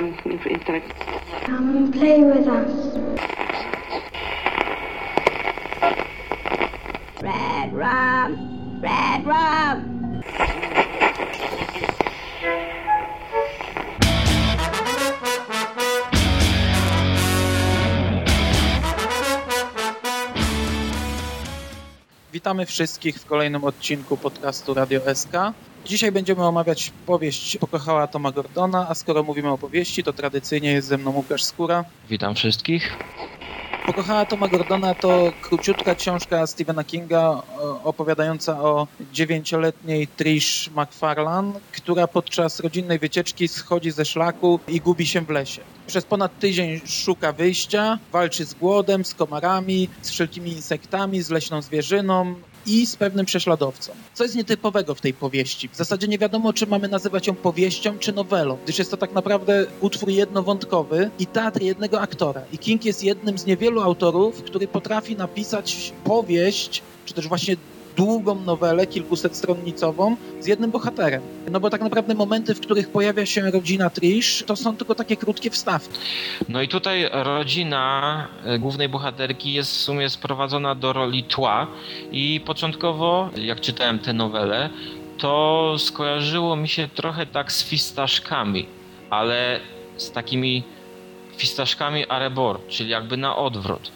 um, intellect. Come and play with us. Red rum! Red rum! Witamy wszystkich w kolejnym odcinku podcastu Radio SK. Dzisiaj będziemy omawiać powieść Pokochała Toma Gordona, a skoro mówimy o powieści, to tradycyjnie jest ze mną Łukasz Skóra. Witam wszystkich. Pokochała Toma Gordona to króciutka książka Stephena Kinga opowiadająca o dziewięcioletniej Trish McFarlane, która podczas rodzinnej wycieczki schodzi ze szlaku i gubi się w lesie. Przez ponad tydzień szuka wyjścia, walczy z głodem, z komarami, z wszelkimi insektami, z leśną zwierzyną, i z pewnym prześladowcą. Co jest nietypowego w tej powieści? W zasadzie nie wiadomo, czy mamy nazywać ją powieścią, czy nowelą, gdyż jest to tak naprawdę utwór jednowątkowy i teatr jednego aktora. I King jest jednym z niewielu autorów, który potrafi napisać powieść, czy też właśnie długą nowelę, kilkusetstronnicową z jednym bohaterem. No bo tak naprawdę momenty, w których pojawia się rodzina Trish, to są tylko takie krótkie wstawki. No i tutaj rodzina e, głównej bohaterki jest w sumie sprowadzona do roli tła i początkowo, jak czytałem tę nowelę, to skojarzyło mi się trochę tak z fistaszkami, ale z takimi fistaszkami Arebor, czyli jakby na odwrót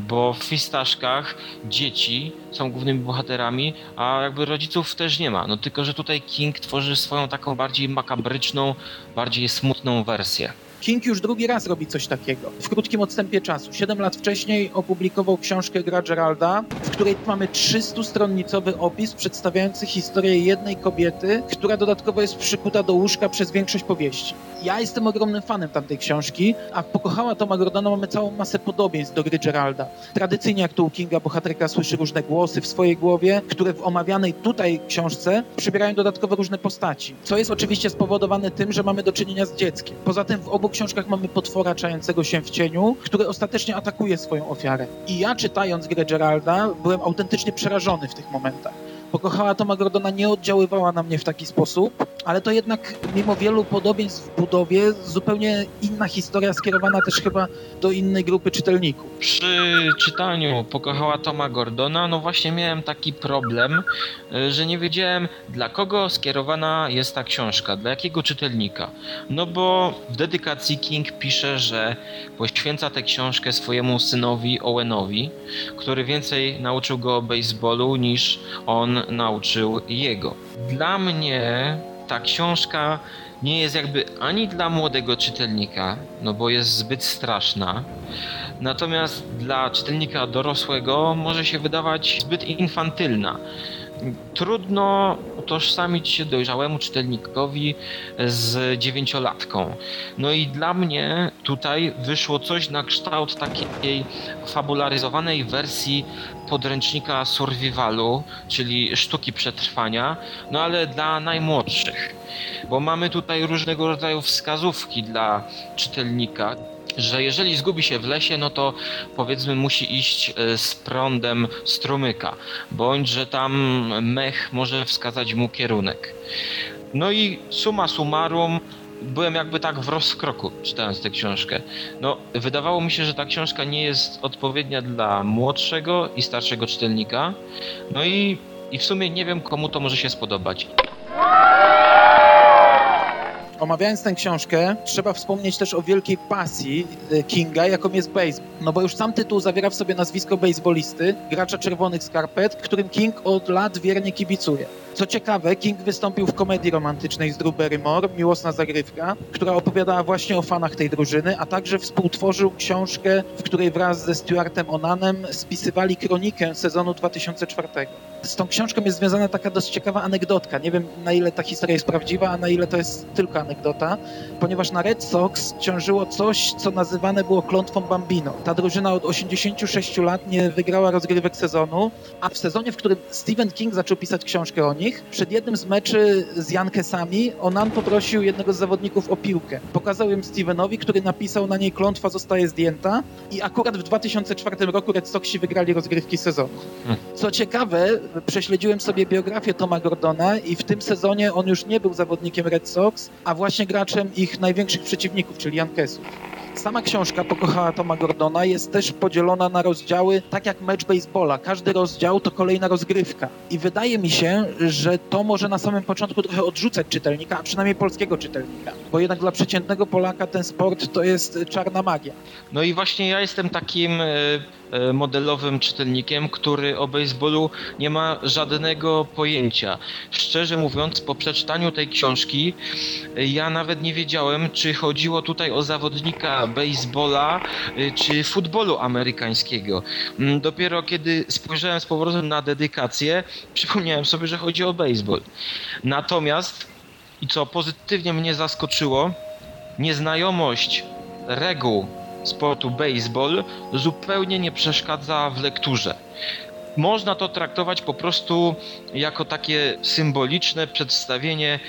bo w fistaszkach dzieci są głównymi bohaterami, a jakby rodziców też nie ma. No tylko, że tutaj King tworzy swoją taką bardziej makabryczną, bardziej smutną wersję. King już drugi raz robi coś takiego. W krótkim odstępie czasu. Siedem lat wcześniej opublikował książkę Gra Geralda, w której mamy 300-stronnicowy opis przedstawiający historię jednej kobiety, która dodatkowo jest przykuta do łóżka przez większość powieści. Ja jestem ogromnym fanem tamtej książki, a Pokochała Toma Gordona mamy całą masę podobieństw do Gry Geralda. Tradycyjnie, jak to u Kinga, bohaterka słyszy różne głosy w swojej głowie, które w omawianej tutaj książce przybierają dodatkowe różne postaci, co jest oczywiście spowodowane tym, że mamy do czynienia z dzieckiem. Poza tym w obu książkach mamy potwora czającego się w cieniu, który ostatecznie atakuje swoją ofiarę. I ja czytając grę Geralda byłem autentycznie przerażony w tych momentach. Pokochała Toma Gordona nie oddziaływała na mnie w taki sposób, ale to jednak mimo wielu podobieństw w budowie zupełnie inna historia skierowana też chyba do innej grupy czytelników. Przy czytaniu Pokochała Toma Gordona no właśnie miałem taki problem, y, że nie wiedziałem dla kogo skierowana jest ta książka, dla jakiego czytelnika. No bo w dedykacji King pisze, że poświęca tę książkę swojemu synowi Owenowi, który więcej nauczył go o baseballu niż on nauczył jego. Dla mnie ta książka nie jest jakby ani dla młodego czytelnika, no bo jest zbyt straszna, natomiast dla czytelnika dorosłego może się wydawać zbyt infantylna trudno utożsamić się dojrzałemu czytelnikowi z dziewięciolatką. No i dla mnie tutaj wyszło coś na kształt takiej fabularyzowanej wersji podręcznika survivalu, czyli sztuki przetrwania, no ale dla najmłodszych. Bo mamy tutaj różnego rodzaju wskazówki dla czytelnika że jeżeli zgubi się w lesie, no to powiedzmy musi iść e, z prądem strumyka, bądź że tam mech może wskazać mu kierunek. No i suma summarum, byłem jakby tak w rozkroku czytając tę książkę. No, wydawało mi się, że ta książka nie jest odpowiednia dla młodszego i starszego czytelnika. No i, i w sumie nie wiem, komu to może się spodobać. Omawiając tę książkę, trzeba wspomnieć też o wielkiej pasji y, Kinga, jaką jest baseball. No bo już sam tytuł zawiera w sobie nazwisko baseballisty, gracza czerwonych skarpet, którym King od lat wiernie kibicuje. Co ciekawe, King wystąpił w komedii romantycznej z Drew Barrymore, Miłosna Zagrywka, która opowiadała właśnie o fanach tej drużyny, a także współtworzył książkę, w której wraz ze Stuartem Onanem spisywali kronikę sezonu 2004. Z tą książką jest związana taka dość ciekawa anegdotka. Nie wiem, na ile ta historia jest prawdziwa, a na ile to jest tylko anegdota, ponieważ na Red Sox ciążyło coś, co nazywane było klątwą Bambino. Ta drużyna od 86 lat nie wygrała rozgrywek sezonu, a w sezonie, w którym Stephen King zaczął pisać książkę o nich, nich. Przed jednym z meczy z Jankesami Onan poprosił jednego z zawodników o piłkę. Pokazał ją Stevenowi, który napisał na niej klątwa zostaje zdjęta i akurat w 2004 roku Red Soxi wygrali rozgrywki sezonu. Co ciekawe, prześledziłem sobie biografię Toma Gordona i w tym sezonie on już nie był zawodnikiem Red Sox, a właśnie graczem ich największych przeciwników, czyli Yankesów. Sama książka Pokochała Toma Gordona jest też podzielona na rozdziały, tak jak mecz baseballa. Każdy rozdział to kolejna rozgrywka. I wydaje mi się, że to może na samym początku trochę odrzucać czytelnika, a przynajmniej polskiego czytelnika. Bo jednak dla przeciętnego Polaka ten sport to jest czarna magia. No i właśnie ja jestem takim e, modelowym czytelnikiem, który o baseballu nie ma żadnego pojęcia. Szczerze mówiąc, po przeczytaniu tej książki e, ja nawet nie wiedziałem, czy chodziło tutaj o zawodnika baseballa, e, czy futbolu amerykańskiego. Mm, Dopiero kiedy spojrzałem z powrotem na dedykację, przypomniałem sobie, że chodzi o baseball. Natomiast, i co pozytywnie mnie zaskoczyło, nieznajomość reguł sportu baseball zupełnie nie przeszkadza w lekturze. Można to traktować po prostu jako takie symboliczne przedstawienie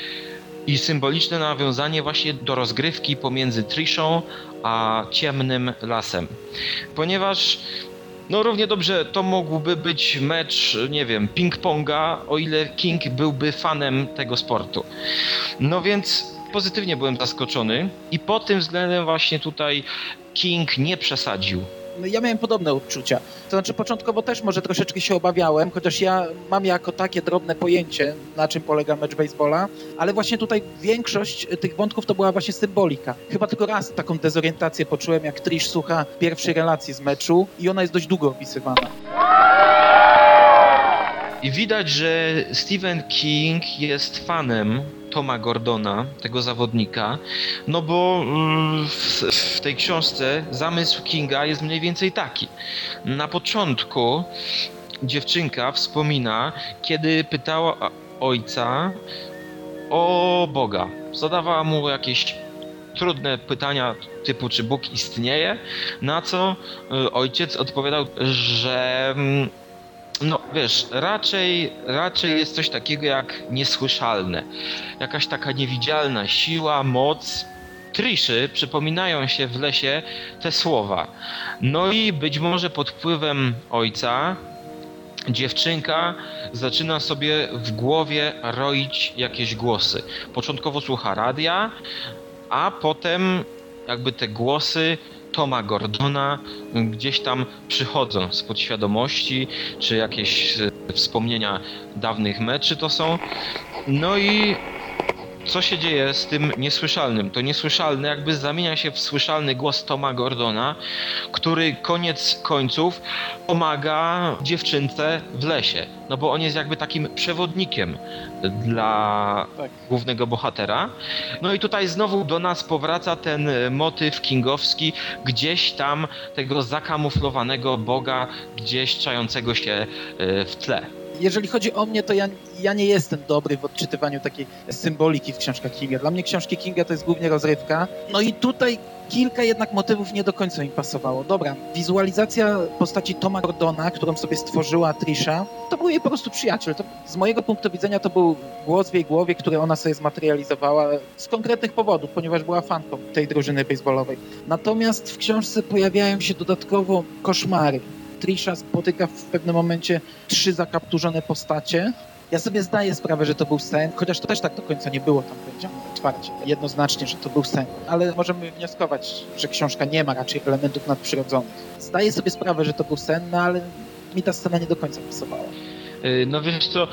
i symboliczne nawiązanie właśnie do rozgrywki pomiędzy Trishą a ciemnym lasem. Ponieważ no równie dobrze to mógłby być mecz, nie wiem, ping-ponga, o ile King byłby fanem tego sportu. No więc pozytywnie byłem zaskoczony i pod tym względem właśnie tutaj King nie przesadził. No, Ja miałem podobne odczucia. To znaczy początkowo też może troszeczkę się obawiałem, chociaż ja mam jako takie drobne pojęcie, na czym polega mecz baseballa, ale właśnie tutaj większość tych wątków to była właśnie symbolika. Chyba tylko raz taką dezorientację poczułem, jak Trish słucha pierwszej relacji z meczu i ona jest dość długo opisywana. I widać, że Stephen King jest fanem Toma Gordona, tego zawodnika, no bo mm, w, w tej książce zamysł Kinga jest mniej więcej taki. Na początku dziewczynka wspomina, kiedy pytała ojca o Boga. Zadawała mu jakieś trudne pytania typu czy Bóg istnieje, na co y, ojciec odpowiadał, że mm, no wiesz, raczej, raczej jest coś takiego jak niesłyszalne. Jakaś taka niewidzialna siła, moc. Triszy przypominają się w lesie te słowa. No i być może pod wpływem ojca dziewczynka zaczyna sobie w głowie roić jakieś głosy. Początkowo słucha radia, a potem jakby te głosy Toma Gordona gdzieś tam przychodzą z podświadomości, czy jakieś e, wspomnienia dawnych meczy to są. No i co się dzieje z tym niesłyszalnym? To niesłyszalne jakby zamienia się w słyszalny głos Toma Gordona, który koniec końców pomaga dziewczynce w lesie. No bo on jest jakby takim przewodnikiem dla Tak. głównego bohatera. No i tutaj znowu do nas powraca ten motyw kingowski, gdzieś tam tego zakamuflowanego boga, gdzieś czającego się e, w tle. Jeżeli chodzi o mnie, to ja, ja nie jestem dobry w odczytywaniu takiej symboliki w książkach Kinga. Dla mnie książki Kinga to jest głównie rozrywka. No i tutaj kilka jednak motywów nie do końca mi pasowało. Dobra, wizualizacja postaci Toma Gordona, którą sobie stworzyła Trisha, to był jej po prostu przyjaciel. To, z mojego punktu widzenia to był głos w jej głowie, który ona sobie zmaterializowała z konkretnych powodów, ponieważ była fanką tej drużyny baseballowej. Natomiast w książce pojawiają się dodatkowo koszmary. Trisha spotyka w pewnym momencie trzy zakapturzone postacie. Ja sobie zdaję sprawę, że to był sen, chociaż to też tak do końca nie było tam powiedziane otwarcie, jednoznacznie, że to był sen. Ale możemy wnioskować, że książka nie ma raczej elementów nadprzyrodzonych. Zdaję sobie sprawę, że to był sen, no ale mi ta scena nie do końca pasowała. Yy, No wiesz co,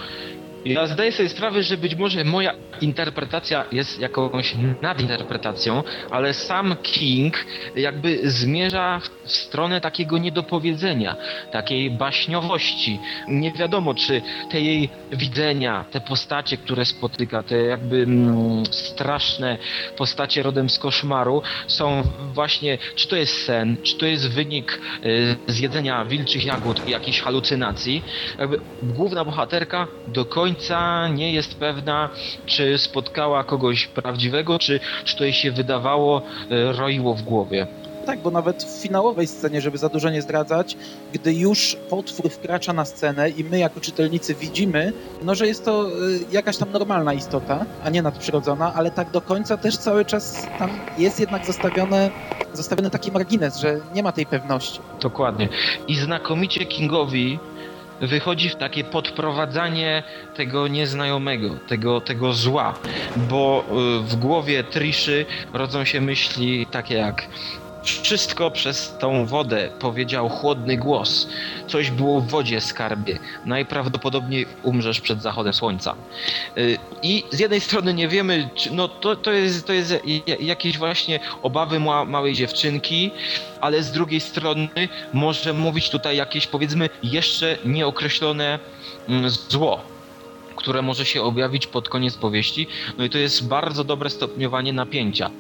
ja zdaję sobie sprawę, że być może moja interpretacja jest jakąś nadinterpretacją, ale sam King jakby zmierza w stronę takiego niedopowiedzenia, takiej baśniowości. Nie wiadomo, czy te jej widzenia, te postacie, które spotyka, te jakby mm, straszne postacie rodem z koszmaru są właśnie, czy to jest sen, czy to jest wynik y, zjedzenia wilczych jagód i jakichś halucynacji. Jakby główna bohaterka do końca nie jest pewna, czy spotkała kogoś prawdziwego, czy, czy to jej się wydawało, y, roiło w głowie. Tak, bo nawet w finałowej scenie, żeby za dużo nie zdradzać, gdy już potwór wkracza na scenę i my jako czytelnicy widzimy, no że jest to y, jakaś tam normalna istota, a nie nadprzyrodzona, ale tak do końca też cały czas tam jest jednak zostawione, zostawiony taki margines, że nie ma tej pewności. Dokładnie. I znakomicie Kingowi wychodzi w takie podprowadzanie tego nieznajomego, tego, tego zła, bo y, w głowie Triszy rodzą się myśli takie jak wszystko przez tą wodę powiedział chłodny głos. Coś było w wodzie, skarbie. Najprawdopodobniej umrzesz przed zachodem słońca. Y, I z jednej strony nie wiemy, czy, no to, to, jest, to jest ja- jakieś właśnie obawy ma, małej dziewczynki, ale z drugiej strony może mówić tutaj jakieś powiedzmy jeszcze nieokreślone mm, zło które może się objawić pod koniec powieści. No i to jest bardzo dobre stopniowanie napięcia.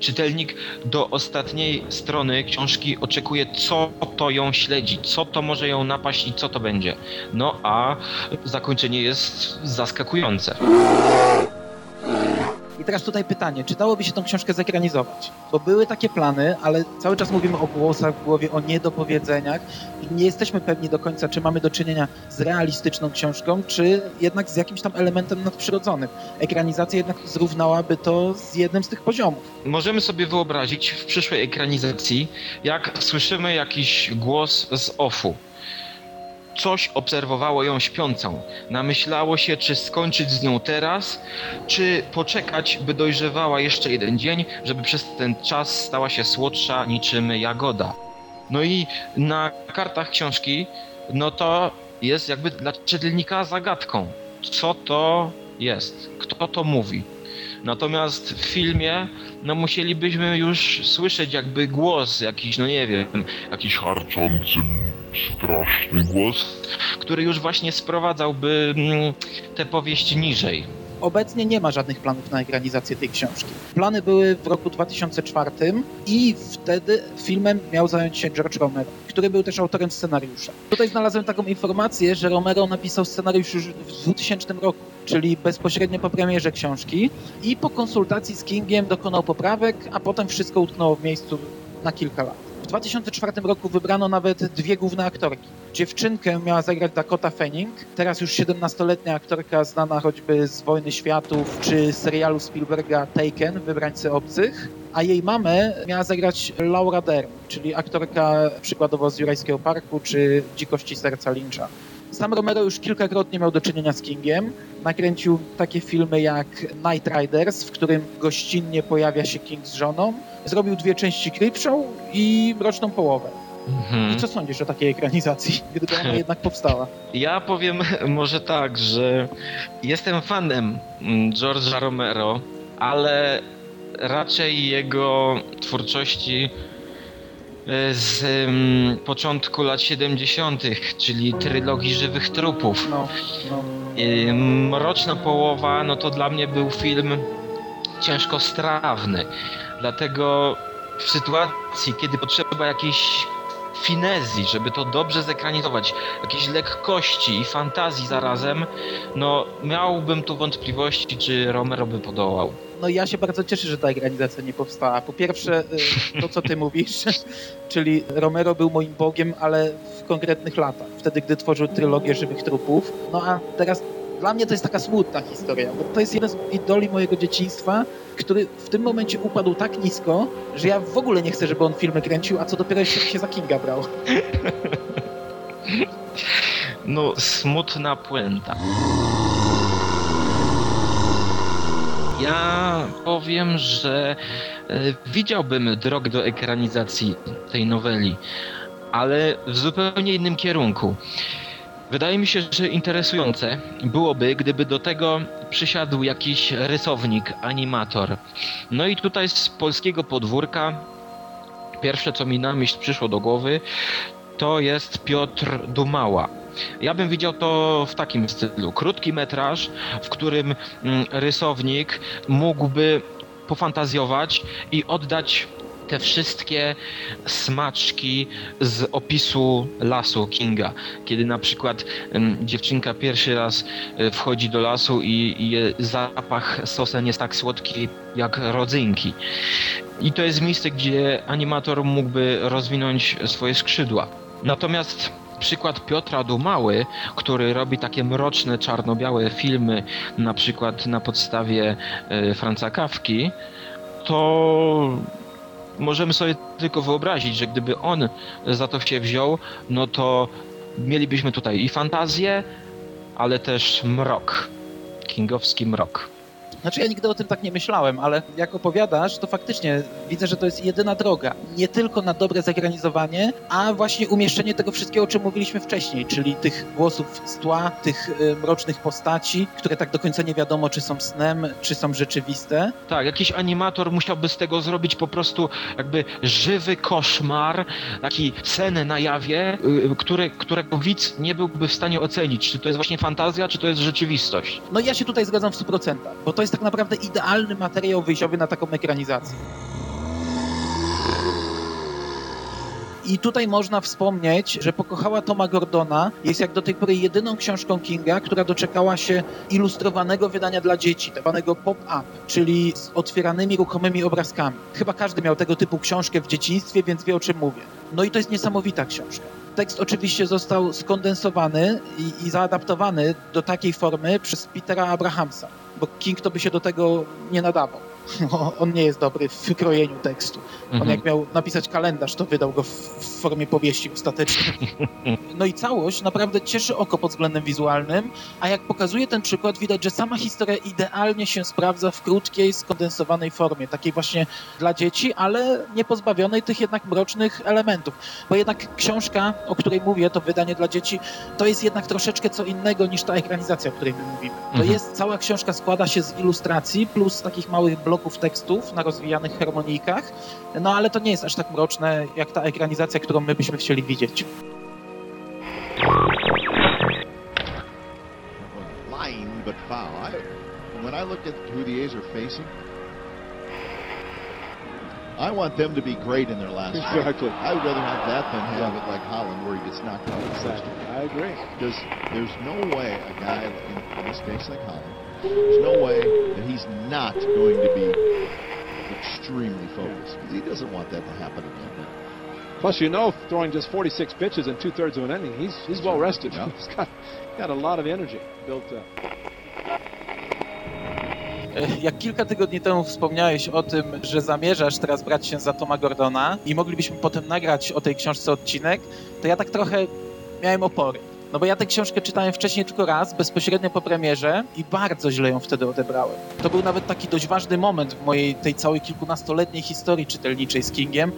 Czytelnik do ostatniej strony książki oczekuje, co to ją śledzi, co to może ją napaść i co to będzie. No a zakończenie jest zaskakujące. Teraz tutaj pytanie, czy dałoby się tą książkę zekranizować? Bo były takie plany, ale cały czas mówimy o głosach w głowie, o niedopowiedzeniach i nie jesteśmy pewni do końca, czy mamy do czynienia z realistyczną książką, czy jednak z jakimś tam elementem nadprzyrodzonym. Ekranizacja jednak zrównałaby to z jednym z tych poziomów. Możemy sobie wyobrazić w przyszłej ekranizacji, jak słyszymy jakiś głos z offu. Coś obserwowało ją śpiącą. Namyślało się, czy skończyć z nią teraz, czy poczekać, by dojrzewała jeszcze jeden dzień, żeby przez ten czas stała się słodsza niczym jagoda. No i na kartach książki, no to jest jakby dla czytelnika zagadką. Co to jest? Kto to mówi? Natomiast w filmie, no musielibyśmy już słyszeć jakby głos jakiś, no nie wiem, jakiś harczący, straszny głos. który już właśnie sprowadzałby mm, tę powieść niżej. Obecnie nie ma żadnych planów na ekranizację tej książki. Plany były w roku 2004 i wtedy filmem miał zająć się George Romero, który był też autorem scenariusza. Tutaj znalazłem taką informację, że Romero napisał scenariusz już w 2000 roku, czyli bezpośrednio po premierze książki i po konsultacji z Kingiem dokonał poprawek, a potem wszystko utknęło w miejscu na kilka lat. W 2004 roku wybrano nawet dwie główne aktorki. Dziewczynkę miała zagrać Dakota Fanning, teraz już 17-letnia aktorka znana choćby z Wojny Światów czy serialu Spielberga Taken, Wybrańcy Obcych, a jej mamę miała zagrać Laura Dern, czyli aktorka przykładowo z Jurajskiego Parku czy Dzikości Serca Lyncha. Sam Romero już kilkakrotnie miał do czynienia z Kingiem. Nakręcił takie filmy jak Night Riders, w którym gościnnie pojawia się King z żoną. Zrobił dwie części Creepshow i Mroczną Połowę. Mhm. I co sądzisz o takiej ekranizacji, gdyby ona jednak powstała? Ja powiem może tak, że jestem fanem mm, George'a Romero, ale raczej jego twórczości z mm, początku lat 70., czyli trylogii Żywych Trupów. No, no. Mroczna Połowa, no to dla mnie był film ciężko strawny. Dlatego w sytuacji, kiedy potrzeba jakiejś finezji, żeby to dobrze zekranizować, jakiejś lekkości i fantazji zarazem, no miałbym tu wątpliwości, czy Romero by podołał. No ja się bardzo cieszę, że ta ekranizacja nie powstała. Po pierwsze, y, to co ty mówisz, czyli Romero był moim bogiem, ale w konkretnych latach, wtedy gdy tworzył trylogię Żywych Trupów. No a teraz dla mnie to jest taka smutna historia, bo to jest jeden z idoli mojego dzieciństwa, który w tym momencie upadł tak nisko, że ja w ogóle nie chcę, żeby on filmy kręcił, a co dopiero jeszcze się za Kinga brał. No, smutna puenta. Ja powiem, że e, widziałbym drogę do ekranizacji tej noweli, ale w zupełnie innym kierunku. Wydaje mi się, że interesujące byłoby, gdyby do tego przysiadł jakiś rysownik, animator. No i tutaj z polskiego podwórka pierwsze, co mi na myśl przyszło do głowy, to jest Piotr Dumała. Ja bym widział to w takim stylu. Krótki metraż, w którym mm, rysownik mógłby pofantazjować i oddać te wszystkie smaczki z opisu lasu Kinga. Kiedy na przykład em, dziewczynka pierwszy raz e, wchodzi do lasu i, i zapach sosen jest tak słodki jak rodzynki. I to jest miejsce, gdzie animator mógłby rozwinąć swoje skrzydła. Natomiast przykład Piotra Dumały, który robi takie mroczne, czarno-białe filmy, na przykład na podstawie e, Franca Kawki, to możemy sobie tylko wyobrazić, że gdyby on za to się wziął, no to mielibyśmy tutaj i fantazję, ale też mrok. Kingowski mrok. Znaczy ja nigdy o tym tak nie myślałem, ale jak opowiadasz, to faktycznie widzę, że to jest jedyna droga. Nie tylko na dobre zagranizowanie, a właśnie umieszczenie tego wszystkiego, o czym mówiliśmy wcześniej, czyli tych głosów z tła, tych y, mrocznych postaci, które tak do końca nie wiadomo, czy są snem, czy są rzeczywiste. Tak, jakiś animator musiałby z tego zrobić po prostu jakby żywy koszmar, taki sen na jawie, y, który, którego widz nie byłby w stanie ocenić, czy to jest właśnie fantazja, czy to jest rzeczywistość. No ja się tutaj zgadzam w 100%, bo to jest tak naprawdę idealny materiał wyjściowy na taką ekranizację. I tutaj można wspomnieć, że Pokochała Toma Gordona jest jak do tej pory jedyną książką Kinga, która doczekała się ilustrowanego wydania dla dzieci, tak zwanego pop-up, czyli z otwieranymi, ruchomymi obrazkami. Chyba każdy miał tego typu książkę w dzieciństwie, więc wie o czym mówię. No i to jest niesamowita książka. Tekst oczywiście został skondensowany i, i zaadaptowany do takiej formy przez Petera Abrahamsa, bo King to by się do tego nie nadawał. On nie jest dobry w krojeniu tekstu. On Mhm. jak miał napisać kalendarz, to wydał go w, w formie powieści ostatecznej. No i całość naprawdę cieszy oko pod względem wizualnym, a jak pokazuje ten przykład, widać, że sama historia idealnie się sprawdza w krótkiej, skondensowanej formie, takiej właśnie dla dzieci, ale nie pozbawionej tych jednak mrocznych elementów. Bo jednak książka, o której mówię, to wydanie dla dzieci, to jest jednak troszeczkę co innego niż ta ekranizacja, o której my mówimy. To Mhm. jest, cała książka składa się z ilustracji plus takich małych bloków tekstów na rozwijanych harmonikach, no ale to nie jest aż tak mroczne, jak ta ekranizacja, którą my byśmy chcieli widzieć. line, but foul. I, when I look at who the A's are facing, I want them to be great in their last. Exactly. I would rather have that than have it like Holland where he gets knocked out. Exactly. I agree. Because there's no way a guy in, in this case like Holland, there's no way that he's not going to be extremely focused. He doesn't want that to happen again. Plus, you know, throwing just 46 pitches in two thirds of an inning, he's he's well rested. Yeah. He's got got a lot of energy built up. E, Jak kilka tygodni temu wspomniałeś o tym, że zamierzasz teraz brać się za Toma Gordona i moglibyśmy potem nagrać o tej książce odcinek, to ja tak trochę miałem opory. No bo ja tę książkę czytałem wcześniej tylko raz, bezpośrednio po premierze i bardzo źle ją wtedy odebrałem. To był nawet taki dość ważny moment w mojej tej całej kilkunastoletniej historii czytelniczej z Kingiem,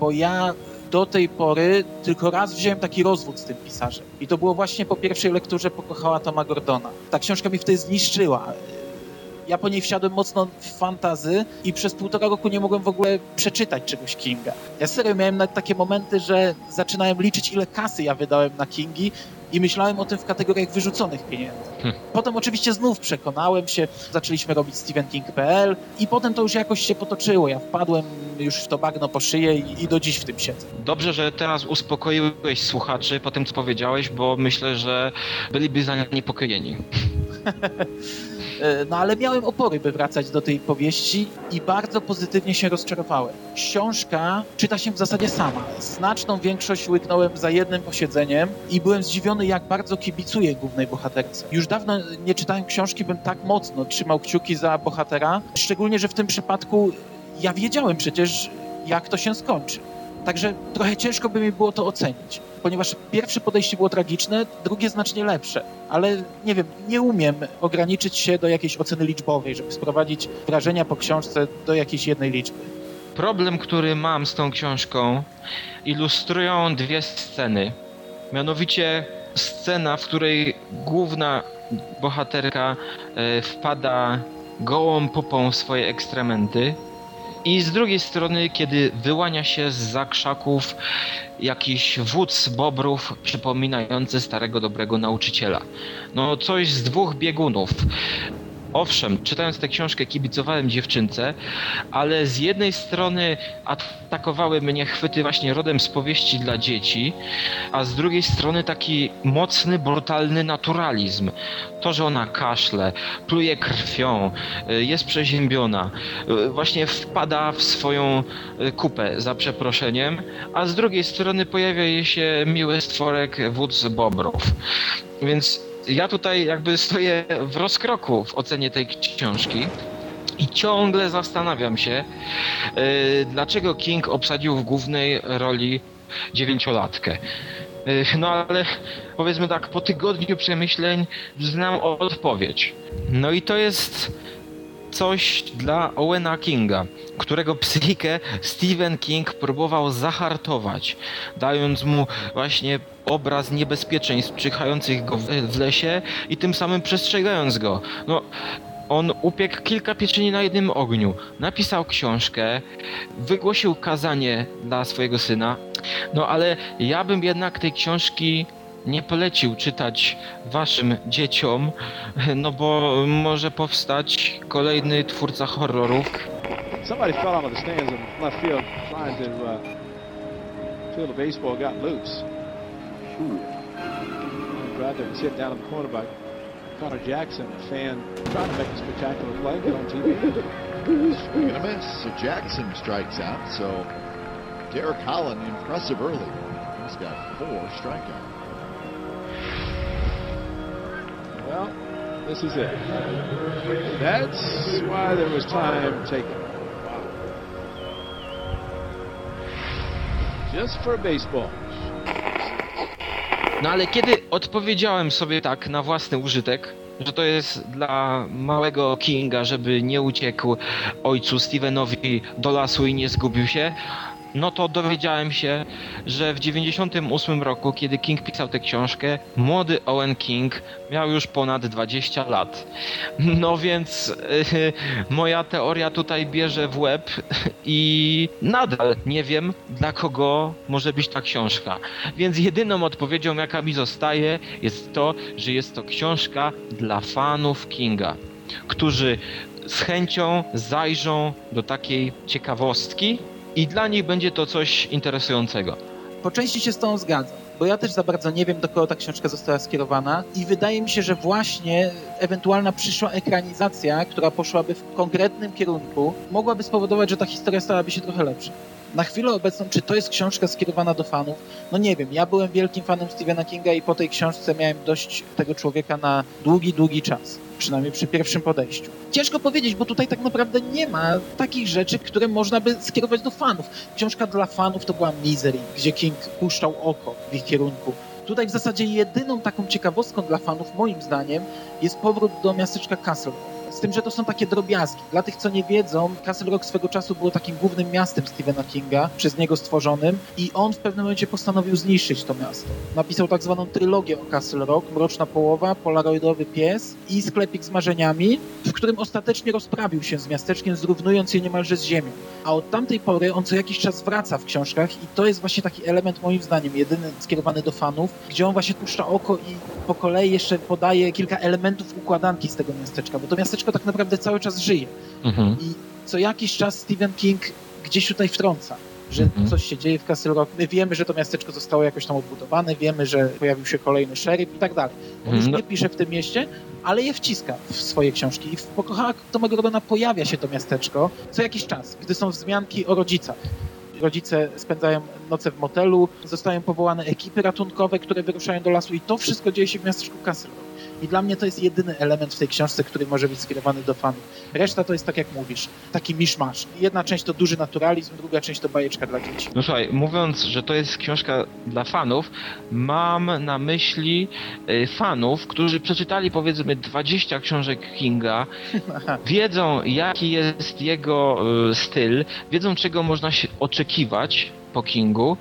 bo ja do tej pory tylko raz wziąłem taki rozwód z tym pisarzem. I to było właśnie po pierwszej lekturze Pokochała Toma Gordona. Ta książka mi wtedy zniszczyła ja po niej wsiadłem mocno w fantazy i przez półtora roku nie mogłem w ogóle przeczytać czegoś Kinga. Ja serio miałem nawet takie momenty, że zaczynałem liczyć, ile kasy ja wydałem na Kingi i myślałem o tym w kategoriach wyrzuconych pieniędzy. Hmm. Potem oczywiście znów przekonałem się, zaczęliśmy robić StephenKing.pl i potem to już jakoś się potoczyło. Ja wpadłem już w to bagno po szyję i, i do dziś w tym siedzę. Dobrze, że teraz uspokoiłeś słuchaczy po tym, co powiedziałeś, bo myślę, że byliby zaniepokojeni. E, No ale miałem opory, by wracać do tej powieści i bardzo pozytywnie się rozczarowałem. Książka czyta się w zasadzie sama. Znaczną większość łyknąłem za jednym posiedzeniem i byłem zdziwiony, jak bardzo kibicuję głównej bohaterce. Już dawno nie czytałem książki, bym tak mocno trzymał kciuki za bohatera, szczególnie, że w tym przypadku ja wiedziałem przecież, jak to się skończy. Także trochę ciężko by mi było to ocenić, ponieważ pierwsze podejście było tragiczne, drugie znacznie lepsze. Ale nie wiem, nie umiem ograniczyć się do jakiejś oceny liczbowej, żeby sprowadzić wrażenia po książce do jakiejś jednej liczby. Problem, który mam z tą książką, ilustrują dwie sceny. Mianowicie scena, w której główna bohaterka e, wpada gołą pupą w swoje ekstrementy. I z drugiej strony, kiedy wyłania się z zakrzaków jakiś wódz bobrów przypominający starego dobrego nauczyciela. No coś z dwóch biegunów. Owszem, czytając tę książkę kibicowałem dziewczynce, ale z jednej strony atakowały mnie chwyty właśnie rodem z powieści dla dzieci, a z drugiej strony taki mocny, brutalny naturalizm. To, że ona kaszle, pluje krwią, y, jest przeziębiona, y, właśnie wpada w swoją y, kupę, za przeproszeniem, a z drugiej strony pojawia jej się miły stworek wódz bobrów. Więc ja tutaj jakby stoję w rozkroku w ocenie tej książki. I ciągle zastanawiam się, yy, dlaczego King obsadził w głównej roli dziewięciolatkę. Yy, no ale powiedzmy tak, po tygodniu przemyśleń znam odpowiedź. No i to jest coś dla Owena Kinga, którego psychikę Stephen King próbował zahartować, dając mu właśnie obraz niebezpieczeństw czyhających go w, lesie i tym samym przestrzegając go. No, on upiekł kilka pieczeni na jednym ogniu, napisał książkę, wygłosił kazanie dla swojego syna, no ale ja bym jednak tej książki nie polecił czytać waszym dzieciom, no bo może powstać kolejny twórca horrorów. Somebody fell out of the stands in left field trying to uh, feel the baseball got loose. Glad that was hit down in the corner by Connor Jackson, a fan trying to make a spectacular play, get on TV. Swing and a miss. So Jackson strikes out. So Derek Holland, impressive early. He's got four strikeouts. This is it. That's why there was time taken. Just for baseball. No ale kiedy odpowiedziałem sobie tak na własny użytek, że to jest dla małego Kinga, żeby nie uciekł ojcu Stevenowi do lasu i nie zgubił się, no to dowiedziałem się, że w 98 roku, kiedy King pisał tę książkę, młody Owen King miał już ponad 20 lat. No więc yy, moja teoria tutaj bierze w łeb i nadal nie wiem, dla kogo może być ta książka. Więc jedyną odpowiedzią, jaka mi zostaje, jest to, że jest to książka dla fanów Kinga, którzy z chęcią zajrzą do takiej ciekawostki, i dla nich będzie to coś interesującego. Po części się z tą zgadzam, bo ja też za bardzo nie wiem, do kogo ta książka została skierowana i wydaje mi się, że właśnie ewentualna przyszła ekranizacja, która poszłaby w konkretnym kierunku, mogłaby spowodować, że ta historia stałaby się trochę lepsza. Na chwilę obecną, czy to jest książka skierowana do fanów? No nie wiem, ja byłem wielkim fanem Stephena Kinga i po tej książce miałem dość tego człowieka na długi, długi czas. Przynajmniej przy pierwszym podejściu. Ciężko powiedzieć, bo tutaj tak naprawdę nie ma takich rzeczy, które można by skierować do fanów. Książka dla fanów to była Misery, gdzie King puszczał oko w ich kierunku. Tutaj w zasadzie jedyną taką ciekawostką dla fanów, moim zdaniem, jest powrót do miasteczka Castle z tym, że to są takie drobiazgi. Dla tych, co nie wiedzą, Castle Rock swego czasu było takim głównym miastem Stephena Kinga, przez niego stworzonym i on w pewnym momencie postanowił zniszczyć to miasto. Napisał tak zwaną trylogię o Castle Rock, Mroczna Połowa, Polaroidowy Pies i Sklepik z Marzeniami, w którym ostatecznie rozprawił się z miasteczkiem, zrównując je niemalże z ziemią. A od tamtej pory on co jakiś czas wraca w książkach i to jest właśnie taki element, moim zdaniem, jedyny skierowany do fanów, gdzie on właśnie puszcza oko i po kolei jeszcze podaje kilka elementów układanki z tego miasteczka, bo to miasteczko tak naprawdę cały czas żyje. Mhm. I co jakiś czas Stephen King gdzieś tutaj wtrąca, że mhm. coś się dzieje w Castle Rock. My wiemy, że to miasteczko zostało jakoś tam odbudowane, wiemy, że pojawił się kolejny szeryf i tak dalej. On już mhm. nie pisze w tym mieście, ale je wciska w swoje książki. I w Pokochała Toma Gordona pojawia się to miasteczko co jakiś czas, gdy są wzmianki o rodzicach rodzice spędzają noce w motelu, zostają powołane ekipy ratunkowe, które wyruszają do lasu i to wszystko dzieje się w miasteczku Castle Rock. I dla mnie to jest jedyny element w tej książce, który może być skierowany do fanów. Reszta to jest tak jak mówisz, taki miszmasz. Jedna część to duży naturalizm, druga część to bajeczka dla dzieci. No słuchaj, mówiąc, że to jest książka dla fanów, mam na myśli y, fanów, którzy przeczytali powiedzmy 20 książek Kinga, wiedzą jaki jest jego y, styl, wiedzą czego można się oczekiwać po Kingu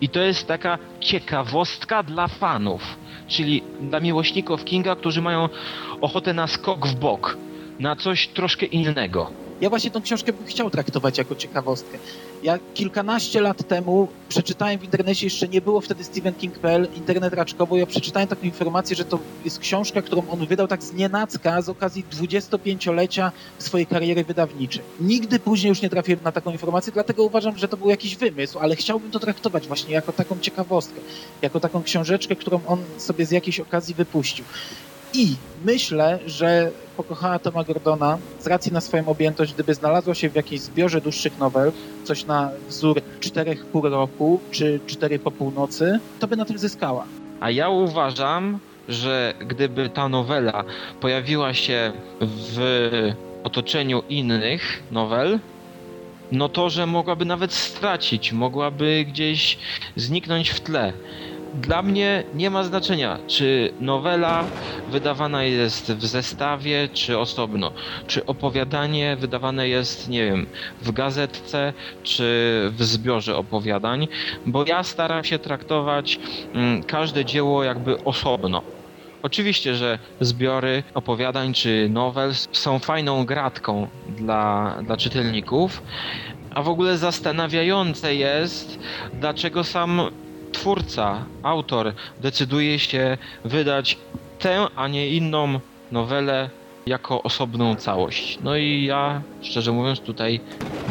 i to jest taka ciekawostka dla fanów czyli dla miłośników Kinga, którzy mają ochotę na skok w bok, na coś troszkę innego. Ja właśnie tą książkę bym chciał traktować jako ciekawostkę. Ja kilkanaście lat temu przeczytałem w internecie, jeszcze nie było wtedy Stephen King.pl, internet raczkowo, ja przeczytałem taką informację, że to jest książka, którą on wydał tak z nienacka z okazji 25-lecia swojej kariery wydawniczej. Nigdy później już nie trafiłem na taką informację, dlatego uważam, że to był jakiś wymysł, ale chciałbym to traktować właśnie jako taką ciekawostkę, jako taką książeczkę, którą on sobie z jakiejś okazji wypuścił. I myślę, że pokochała Toma Gordona z racji na swoją objętość, gdyby znalazła się w jakiejś zbiorze dłuższych nowel, coś na wzór czterech pół roku czy cztery po północy, to by na tym zyskała. A ja uważam, że gdyby ta nowela pojawiła się w otoczeniu innych nowel, no to, że mogłaby nawet stracić, mogłaby gdzieś zniknąć w tle. Dla mnie nie ma znaczenia, czy nowela wydawana jest w zestawie, czy osobno. Czy opowiadanie wydawane jest, nie wiem, w gazetce, czy w zbiorze opowiadań, bo ja staram się traktować mm, każde dzieło jakby osobno. Oczywiście, że zbiory opowiadań czy nowel są fajną gratką dla, dla czytelników, a w ogóle zastanawiające jest, dlaczego sam twórca, autor decyduje się wydać tę, a nie inną nowelę jako osobną całość. No i ja, szczerze mówiąc, tutaj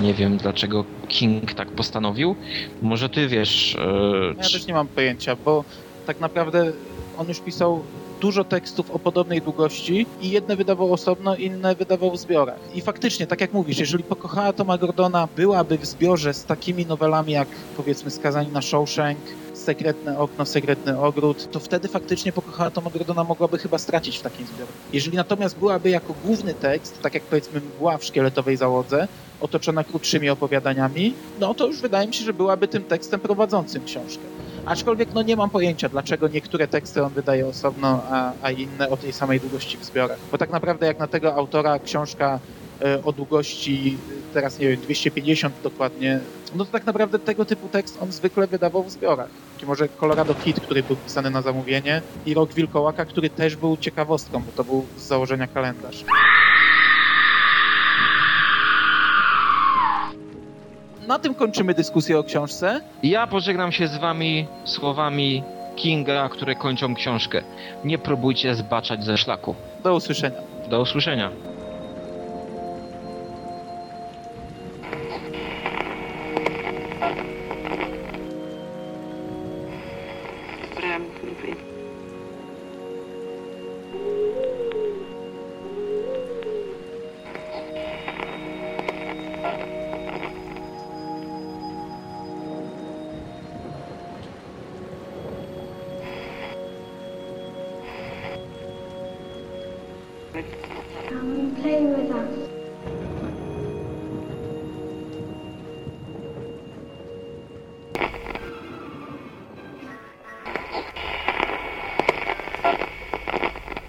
nie wiem, dlaczego King tak postanowił. Może ty wiesz. e, Ja też nie mam pojęcia, bo tak naprawdę on już pisał dużo tekstów o podobnej długości i jedne wydawał osobno, inne wydawał w zbiorach. I faktycznie, tak jak mówisz, jeżeli pokochała Toma Gordona byłaby w zbiorze z takimi nowelami jak powiedzmy Skazani na Shawshank, Sekretne okno, sekretny ogród, to wtedy faktycznie pokochała Toma Gordona mogłaby chyba stracić w takim zbiorze. Jeżeli natomiast byłaby jako główny tekst, tak jak powiedzmy mgła w szkieletowej załodze, otoczona krótszymi opowiadaniami, no to już wydaje mi się, że byłaby tym tekstem prowadzącym książkę. Aczkolwiek no nie mam pojęcia, dlaczego niektóre teksty on wydaje osobno, a, a inne o tej samej długości w zbiorach. Bo tak naprawdę jak na tego autora książka e, o długości e, teraz nie wiem, 250 dokładnie, no to tak naprawdę tego typu tekst on zwykle wydawał w zbiorach. Czy może Colorado Kid, który był pisany na zamówienie i Rok Wilkołaka, który też był ciekawostką, bo to był z założenia kalendarz. Na tym kończymy dyskusję o książce. Ja pożegnam się z wami słowami Kinga, które kończą książkę. Nie próbujcie zbaczać ze szlaku. Do usłyszenia. Do usłyszenia.